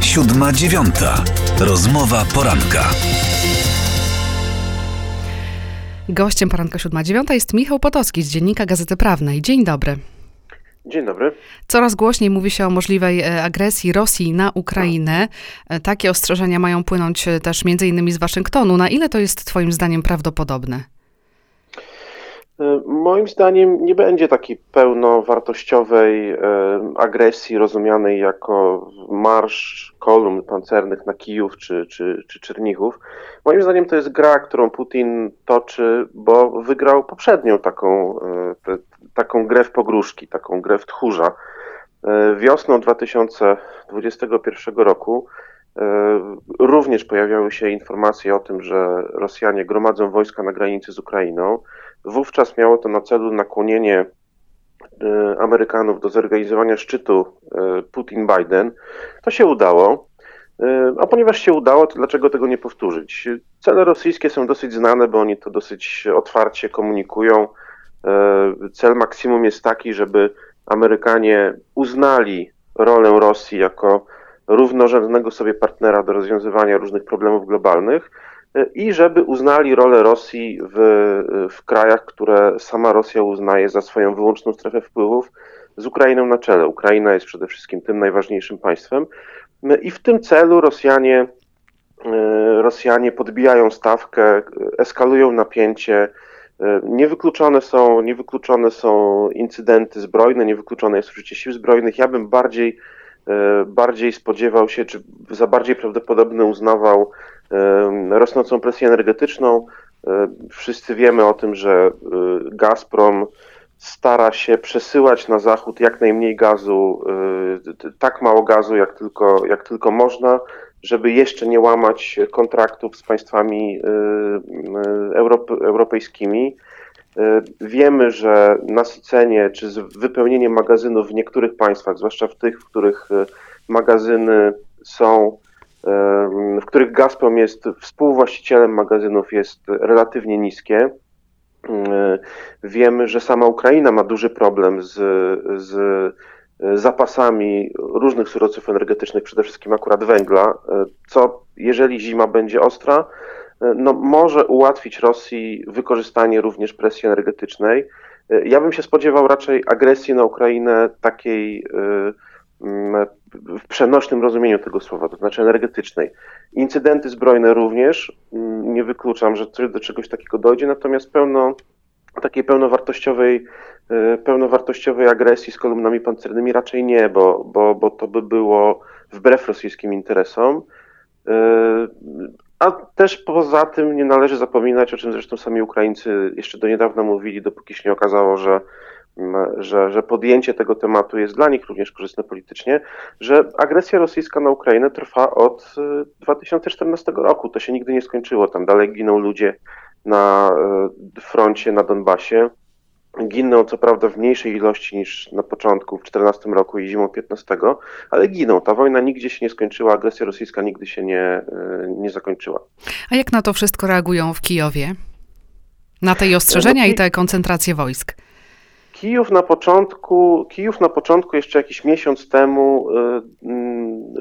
Siódma dziewiąta. Rozmowa poranka. Gościem poranka siódma dziewiąta jest Michał Potocki z Dziennika Gazety Prawnej. Dzień dobry. Dzień dobry. Coraz głośniej mówi się o możliwej e, agresji Rosji na Ukrainę. E, Takie ostrzeżenia mają płynąć e, też między innymi z Waszyngtonu. Na ile to jest Twoim zdaniem prawdopodobne? E, Moim zdaniem nie będzie takiej pełnowartościowej e, agresji rozumianej jako marsz kolumn pancernych na Kijów czy, czy, czy Czernichów. Moim zdaniem to jest gra, którą Putin toczy, bo wygrał poprzednią taką, e, taką grę w pogróżki, taką grę w tchórza. Wiosną 2021 roku również pojawiały się informacje o tym, że Rosjanie gromadzą wojska na granicy z Ukrainą. Wówczas miało to na celu nakłonienie e, Amerykanów do zorganizowania szczytu e, Putin-Biden. To się udało. E, A ponieważ się udało, to dlaczego tego nie powtórzyć? Cele rosyjskie są dosyć znane, bo oni to dosyć otwarcie komunikują. Cel maksimum jest taki, żeby Amerykanie uznali rolę Rosji jako równorzędnego sobie partnera do rozwiązywania różnych problemów globalnych i żeby uznali rolę Rosji w, w krajach, które sama Rosja uznaje za swoją wyłączną strefę wpływów, z Ukrainą na czele. Ukraina jest przede wszystkim tym najważniejszym państwem E, i w tym celu Rosjanie, e, Rosjanie podbijają stawkę, eskalują napięcie. E, Niewykluczone są, niewykluczone są incydenty zbrojne, niewykluczone jest użycie sił zbrojnych. Ja bym bardziej, bardziej spodziewał się, czy za bardziej prawdopodobne uznawał e, rosnącą presję energetyczną. E, Wszyscy wiemy o tym, że e, Gazprom stara się przesyłać na zachód jak najmniej gazu, e, tak mało gazu, jak tylko, jak tylko można, żeby jeszcze nie łamać kontraktów z państwami e, e, europejskimi. E, Wiemy, że nasycenie czy wypełnienie magazynów w niektórych państwach, zwłaszcza w tych, w których e, magazyny są, e, w których Gazprom jest współwłaścicielem magazynów, jest relatywnie niskie. Wiemy, że sama Ukraina ma duży problem z, z zapasami różnych surowców energetycznych, przede wszystkim akurat węgla, co jeżeli zima będzie ostra, no, może ułatwić Rosji wykorzystanie również presji energetycznej. E, Ja bym się spodziewał raczej agresji na Ukrainę takiej e, mm, w przenośnym rozumieniu tego słowa, to znaczy energetycznej. Incydenty zbrojne również, mm, nie wykluczam, że do czegoś takiego dojdzie, natomiast pełno takiej pełnowartościowej, e, pełnowartościowej agresji z kolumnami pancernymi raczej nie, bo, bo, bo to by było wbrew rosyjskim interesom. A też poza tym nie należy zapominać, o czym zresztą sami Ukraińcy jeszcze do niedawna mówili, dopóki się nie okazało, że, m, że, że podjęcie tego tematu jest dla nich również korzystne politycznie, że agresja rosyjska na Ukrainę trwa od e, 2014 roku. To się nigdy nie skończyło. Tam dalej giną ludzie na e, froncie na Donbasie. Giną co prawda w mniejszej ilości niż na początku, w 2014 roku i zimą 15, ale giną. Ta wojna nigdzie się nie skończyła, agresja rosyjska nigdy się nie, e, nie zakończyła. A jak na to wszystko reagują w Kijowie? Na te ostrzeżenia i te koncentracje wojsk? Kijów na początku, Kijów na początku jeszcze jakiś miesiąc temu mm,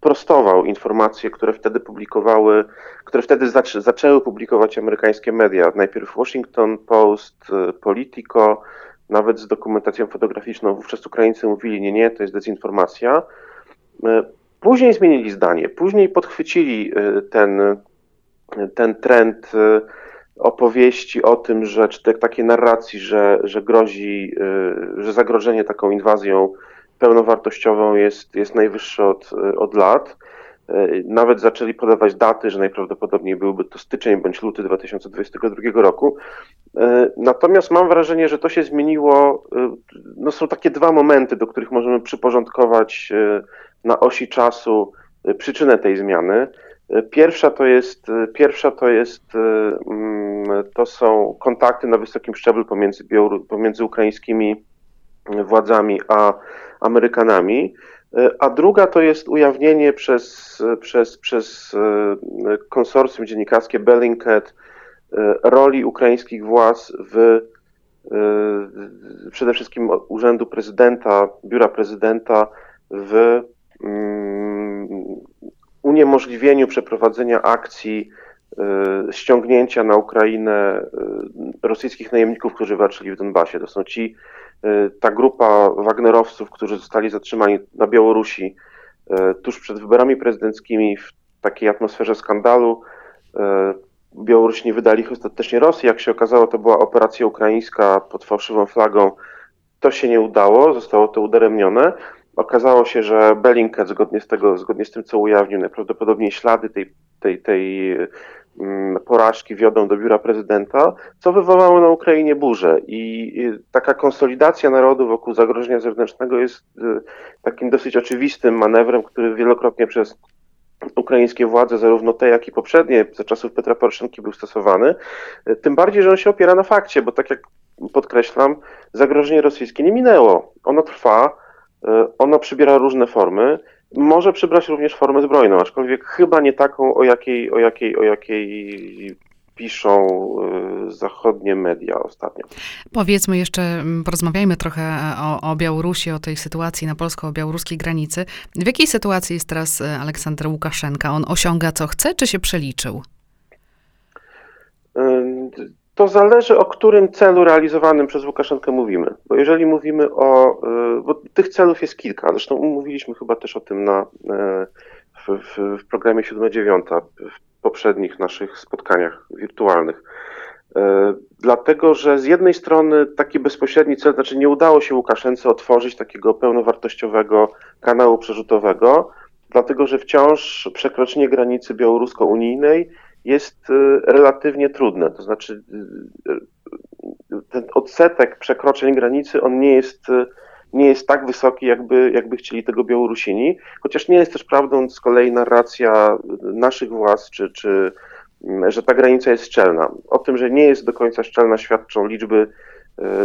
prostował informacje, które wtedy publikowały, które wtedy zaczę, zaczęły publikować amerykańskie media. Najpierw Washington Post, y, Politico, nawet z dokumentacją fotograficzną. Wówczas Ukraińcy mówili, nie, nie, to jest dezinformacja. Y, Później zmienili zdanie, później podchwycili y, ten, ten trend opowieści o tym, że czy te, takie narracji, że, że grozi, że zagrożenie taką inwazją pełnowartościową jest, jest najwyższe od, od lat. Y, Nawet zaczęli podawać daty, że najprawdopodobniej byłby to styczeń bądź luty 2022 roku. Y, Natomiast mam wrażenie, że to się zmieniło. No są takie dwa momenty, do których możemy przyporządkować na osi czasu przyczynę tej zmiany. Pierwsza to jest, pierwsza to jest, mm, to są kontakty na wysokim szczeblu pomiędzy, pomiędzy ukraińskimi władzami a Amerykanami, Y, a druga to jest ujawnienie przez, przez, przez y, konsorcjum dziennikarskie Bellingcat y, roli ukraińskich władz w przede wszystkim Urzędu Prezydenta, Biura Prezydenta w mm, uniemożliwieniu przeprowadzenia akcji ściągnięcia na Ukrainę rosyjskich najemników, którzy walczyli w Donbasie. To są ci, ta grupa Wagnerowców, którzy zostali zatrzymani na Białorusi tuż przed wyborami prezydenckimi w takiej atmosferze skandalu. Białorusini wydali ich ostatecznie Rosji. Jak się okazało, to była operacja ukraińska pod fałszywą flagą. To się nie udało, zostało to udaremnione. Okazało się, że Bellingcat, zgodnie z, tego, zgodnie z tym, co ujawnił, najprawdopodobniej ślady tej, tej, tej porażki wiodą do biura prezydenta, co wywołało na Ukrainie burzę. I taka konsolidacja narodu wokół zagrożenia zewnętrznego jest y, takim dosyć oczywistym manewrem, który wielokrotnie przez ukraińskie władze, zarówno te, jak i poprzednie, za czasów Petra Poroszenki był stosowany, tym bardziej, że on się opiera na fakcie, bo tak jak podkreślam, zagrożenie rosyjskie nie minęło. Ono trwa, e, ono przybiera różne formy, może przybrać również formę zbrojną, aczkolwiek chyba nie taką, o jakiej, o jakiej, o jakiej piszą y, zachodnie media ostatnio. Powiedzmy jeszcze, mm, porozmawiajmy trochę e, o, o Białorusi, o tej sytuacji na polsko-białoruskiej granicy. W jakiej sytuacji jest teraz e, Aleksander Łukaszenka? On osiąga co chce, czy się przeliczył? To zależy o którym celu realizowanym przez Łukaszenkę mówimy. Bo jeżeli mówimy o. Y, bo tych celów jest kilka. Zresztą mówiliśmy chyba też o tym na, w, w, w programie 7-9 poprzednich naszych spotkaniach wirtualnych. E, dlatego, że z jednej strony taki bezpośredni cel, znaczy nie udało się Łukaszence otworzyć takiego pełnowartościowego kanału przerzutowego, dlatego że wciąż przekroczenie granicy białorusko-unijnej jest e, relatywnie trudne. To znaczy, e, ten odsetek przekroczeń granicy, on nie jest nie jest tak wysoki, jakby, jakby chcieli tego Białorusini, chociaż nie jest też prawdą z kolei narracja naszych władz, czy, czy że ta granica jest szczelna. O tym, że nie jest do końca szczelna, świadczą liczby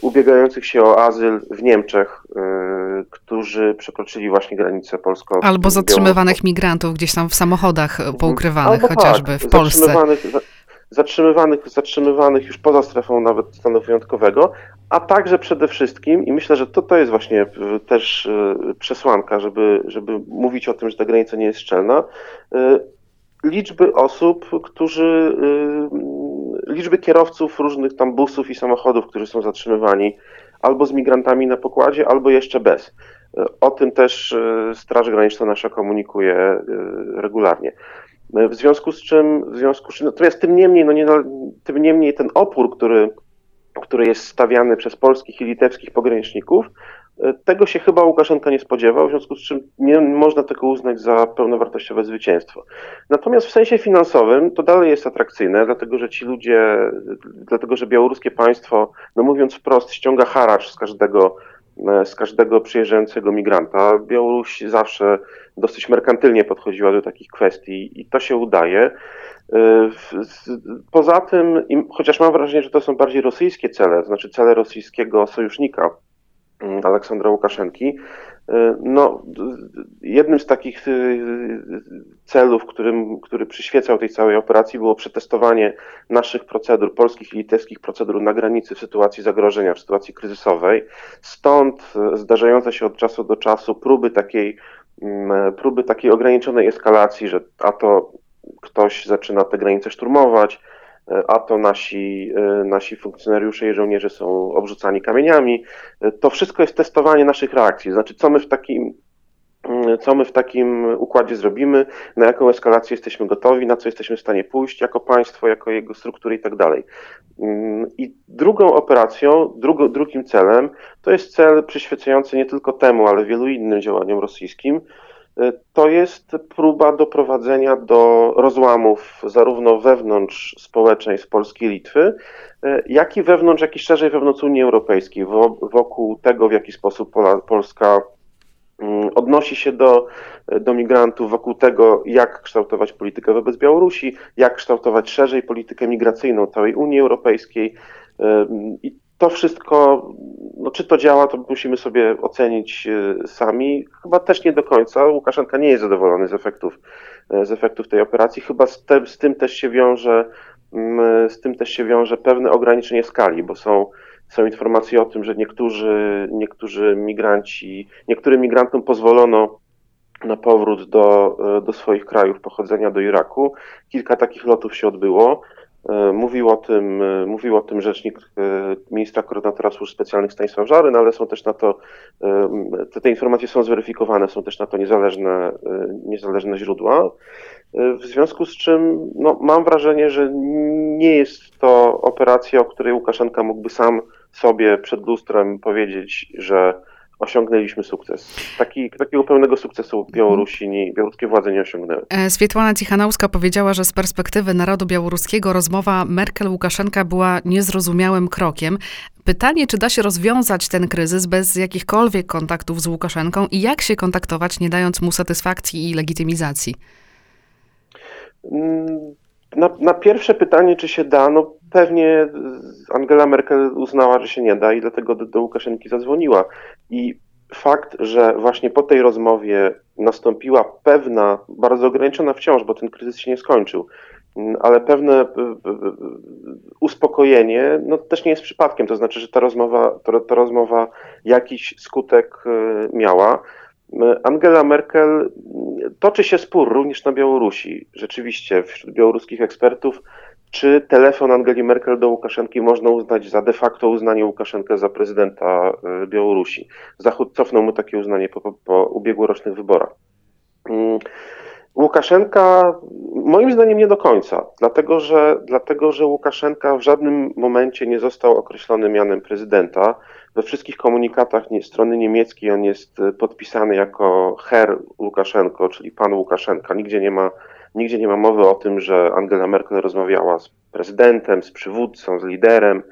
ubiegających się o azyl w Niemczech, e, którzy przekroczyli właśnie granicę polską. Albo zatrzymywanych migrantów gdzieś tam w samochodach poukrywanych, Albo chociażby tak, w Polsce zatrzymywanych, zatrzymywanych już poza strefą nawet stanu wyjątkowego, a także przede wszystkim, i myślę, że to, to jest właśnie e, też przesłanka, żeby, żeby mówić o tym, że ta granica nie jest szczelna, liczby osób, którzy, liczby kierowców różnych tam busów i samochodów, którzy są zatrzymywani albo z migrantami na pokładzie, albo jeszcze bez. O tym też Straż Graniczna nasza komunikuje regularnie. W związku z czym, w związku z czym, natomiast tym niemniej, no nie, tym niemniej ten opór, który, który jest stawiany przez polskich i litewskich pograniczników, e, tego się chyba Łukaszenka nie spodziewał, w związku z czym nie można tego uznać za pełnowartościowe zwycięstwo. Natomiast w sensie finansowym to dalej jest atrakcyjne, dlatego że ci ludzie, dlatego że białoruskie państwo, no mówiąc wprost, ściąga haracz z każdego E, z każdego przyjeżdżającego migranta. Białoruś zawsze dosyć merkantylnie podchodziła do takich kwestii i to się udaje. E, poza tym, chociaż mam wrażenie, że to są bardziej rosyjskie cele, znaczy cele rosyjskiego sojusznika, Aleksandra Łukaszenki. E, no, jednym z takich e, celów, którym, który przyświecał tej całej operacji, było przetestowanie naszych procedur, polskich i litewskich procedur na granicy w sytuacji zagrożenia, w sytuacji kryzysowej. Stąd e, zdarzające się od czasu do czasu próby takiej, mm, próby takiej ograniczonej eskalacji, że a to ktoś zaczyna te granice szturmować, a to nasi, e, nasi funkcjonariusze i żołnierze są obrzucani kamieniami. E, to wszystko jest testowanie naszych reakcji, znaczy co my w takim mm, co my w takim układzie zrobimy, na jaką eskalację jesteśmy gotowi, na co jesteśmy w stanie pójść jako państwo, jako jego struktury i tak dalej. Mm, I drugą operacją, drugo, drugim celem, to jest cel przyświecający nie tylko temu, ale wielu innym działaniom rosyjskim, E, to jest próba doprowadzenia do rozłamów zarówno wewnątrz społeczeństw Polski i Litwy, e, jak i wewnątrz, jak i szerzej wewnątrz Unii Europejskiej, wokół tego, w jaki sposób Polska mm, odnosi się do, do migrantów, wokół tego, jak kształtować politykę wobec Białorusi, jak kształtować szerzej politykę migracyjną całej Unii Europejskiej. E, I to wszystko, no czy to działa, to musimy sobie ocenić e, sami. Chyba też nie do końca. Łukaszenka nie jest zadowolony z efektów, e, z efektów tej operacji. Chyba z, te, z tym też się wiąże, mm, z tym też się wiąże pewne ograniczenie skali, bo są, są informacje o tym, że niektórzy, niektórzy migranci, niektórym migrantom pozwolono na powrót do, do swoich krajów pochodzenia, do Iraku. Kilka takich lotów się odbyło. Mówił o tym, mówił o tym rzecznik ministra koordynatora służb specjalnych Stanisław Żary, no ale są też na to, te, te informacje są zweryfikowane, są też na to niezależne, niezależne źródła. W związku z czym no, mam wrażenie, że nie jest to operacja, o której Łukaszenka mógłby sam sobie przed lustrem powiedzieć, że osiągnęliśmy sukces. Taki, takiego pełnego sukcesu Białorusi, nie, białoruskie władze nie osiągnęły. E, Swietłana Cichanowska powiedziała, że z perspektywy narodu białoruskiego rozmowa Merkel-Łukaszenka była niezrozumiałym krokiem. Pytanie, czy da się rozwiązać ten kryzys bez jakichkolwiek kontaktów z Łukaszenką i jak się kontaktować, nie dając mu satysfakcji i legitymizacji? Mm, na, na, pierwsze pytanie, czy się da, no pewnie Angela Merkel uznała, że się nie da i dlatego do, do Łukaszenki zadzwoniła. I fakt, że właśnie po tej rozmowie nastąpiła pewna, bardzo ograniczona wciąż, bo ten kryzys się nie skończył, mm, ale pewne uspokojenie, no też nie jest przypadkiem. To znaczy, że ta rozmowa, ta, ta rozmowa jakiś skutek e, miała. Angela Merkel, toczy się spór również na Białorusi. Rzeczywiście, wśród białoruskich ekspertów, czy telefon Angeli Merkel do Łukaszenki można uznać za de facto uznanie Łukaszenkę za prezydenta e, Białorusi. Zachód cofnął mu takie uznanie po, po, po ubiegłorocznych wyborach. Mm, Łukaszenka, moim zdaniem nie do końca, dlatego że, dlatego że Łukaszenka w żadnym momencie nie został określony mianem prezydenta. We wszystkich komunikatach nie, strony niemieckiej on jest e, podpisany jako Herr Łukaszenko, czyli pan Łukaszenka. Nigdzie nie ma, nigdzie nie ma mowy o tym, że Angela Merkel rozmawiała z prezydentem, z przywódcą, z liderem.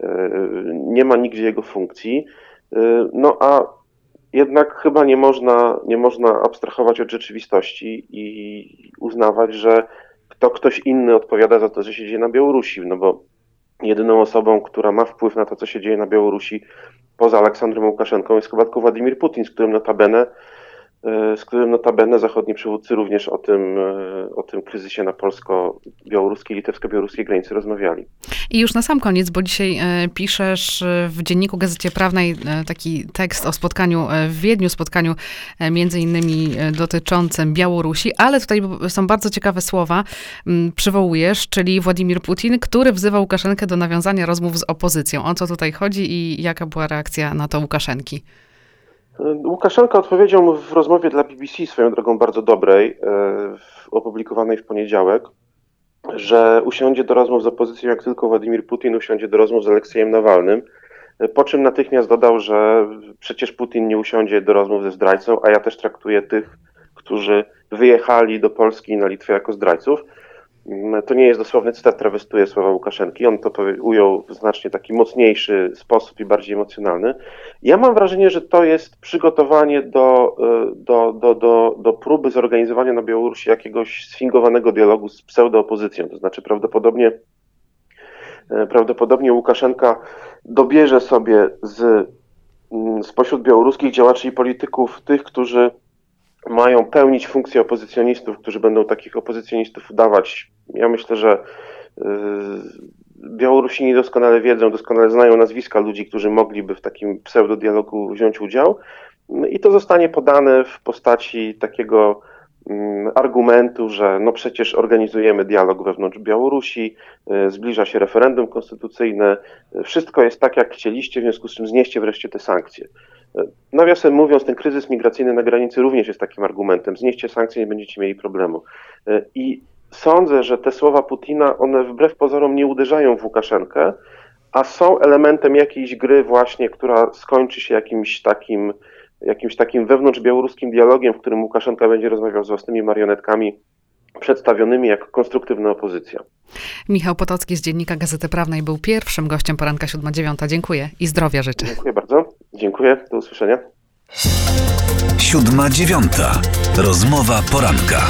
E, nie ma nigdzie jego funkcji. E, no a jednak chyba nie można, nie można abstrahować od rzeczywistości i uznawać, że to ktoś inny odpowiada za to, co się dzieje na Białorusi, no bo jedyną osobą, która ma wpływ na to, co się dzieje na Białorusi poza Aleksandrem Łukaszenką jest chyba tylko Władimir Putin, z którym notabene z którym notabene zachodni przywódcy również o tym, e, o tym kryzysie na polsko-białoruskiej, litewsko-białoruskiej granicy rozmawiali. I już na sam koniec, bo dzisiaj e, piszesz w dzienniku Gazecie Prawnej taki tekst o spotkaniu w Wiedniu, spotkaniu między innymi dotyczącym Białorusi, ale tutaj są bardzo ciekawe słowa, przywołujesz, czyli Władimir Putin, który wzywa Łukaszenkę do nawiązania rozmów z opozycją. O co tutaj chodzi i jaka była reakcja na to Łukaszenki? Łukaszenka odpowiedział w rozmowie dla BBC, swoją drogą bardzo dobrej, e, opublikowanej w poniedziałek, że usiądzie do rozmów z opozycją, jak tylko Władimir Putin usiądzie do rozmów z Aleksiejem Nawalnym, e, po czym natychmiast dodał, że przecież Putin nie usiądzie do rozmów ze zdrajcą, a ja też traktuję tych, którzy wyjechali do Polski i na Litwę jako zdrajców. Mm, to nie jest dosłowny cytat, trawestuje słowa Łukaszenki. On to ujął w znacznie taki mocniejszy sposób i bardziej emocjonalny. Ja mam wrażenie, że to jest przygotowanie do, e, do, do, do, do próby zorganizowania na Białorusi jakiegoś sfingowanego dialogu z pseudoopozycją. To znaczy prawdopodobnie, e, prawdopodobnie Łukaszenka dobierze sobie z, mm, spośród białoruskich działaczy i polityków tych, którzy mają pełnić funkcję opozycjonistów, którzy będą takich opozycjonistów udawać. Ja myślę, że y, Białorusini doskonale wiedzą, doskonale znają nazwiska ludzi, którzy mogliby w takim pseudodialogu wziąć udział. I to zostanie podane w postaci takiego mm, argumentu, że no przecież organizujemy dialog wewnątrz Białorusi, y, zbliża się referendum konstytucyjne, wszystko jest tak, jak chcieliście, w związku z czym znieście wreszcie te sankcje. Nawiasem mówiąc, ten kryzys migracyjny na granicy również jest takim argumentem. Znieście sankcje, nie będziecie mieli problemu. I sądzę, że te słowa Putina, one wbrew pozorom nie uderzają w Łukaszenkę, a są elementem jakiejś gry właśnie, która skończy się jakimś takim, jakimś takim wewnątrz białoruskim dialogiem, w którym Łukaszenka będzie rozmawiał z własnymi marionetkami przedstawionymi jako konstruktywna opozycja. Michał Potocki z Dziennika Gazety Prawnej był pierwszym gościem poranka 7.9. Dziękuję i zdrowia życzę. Dziękuję bardzo. Dziękuję. Do usłyszenia. 7.9. Rozmowa poranka.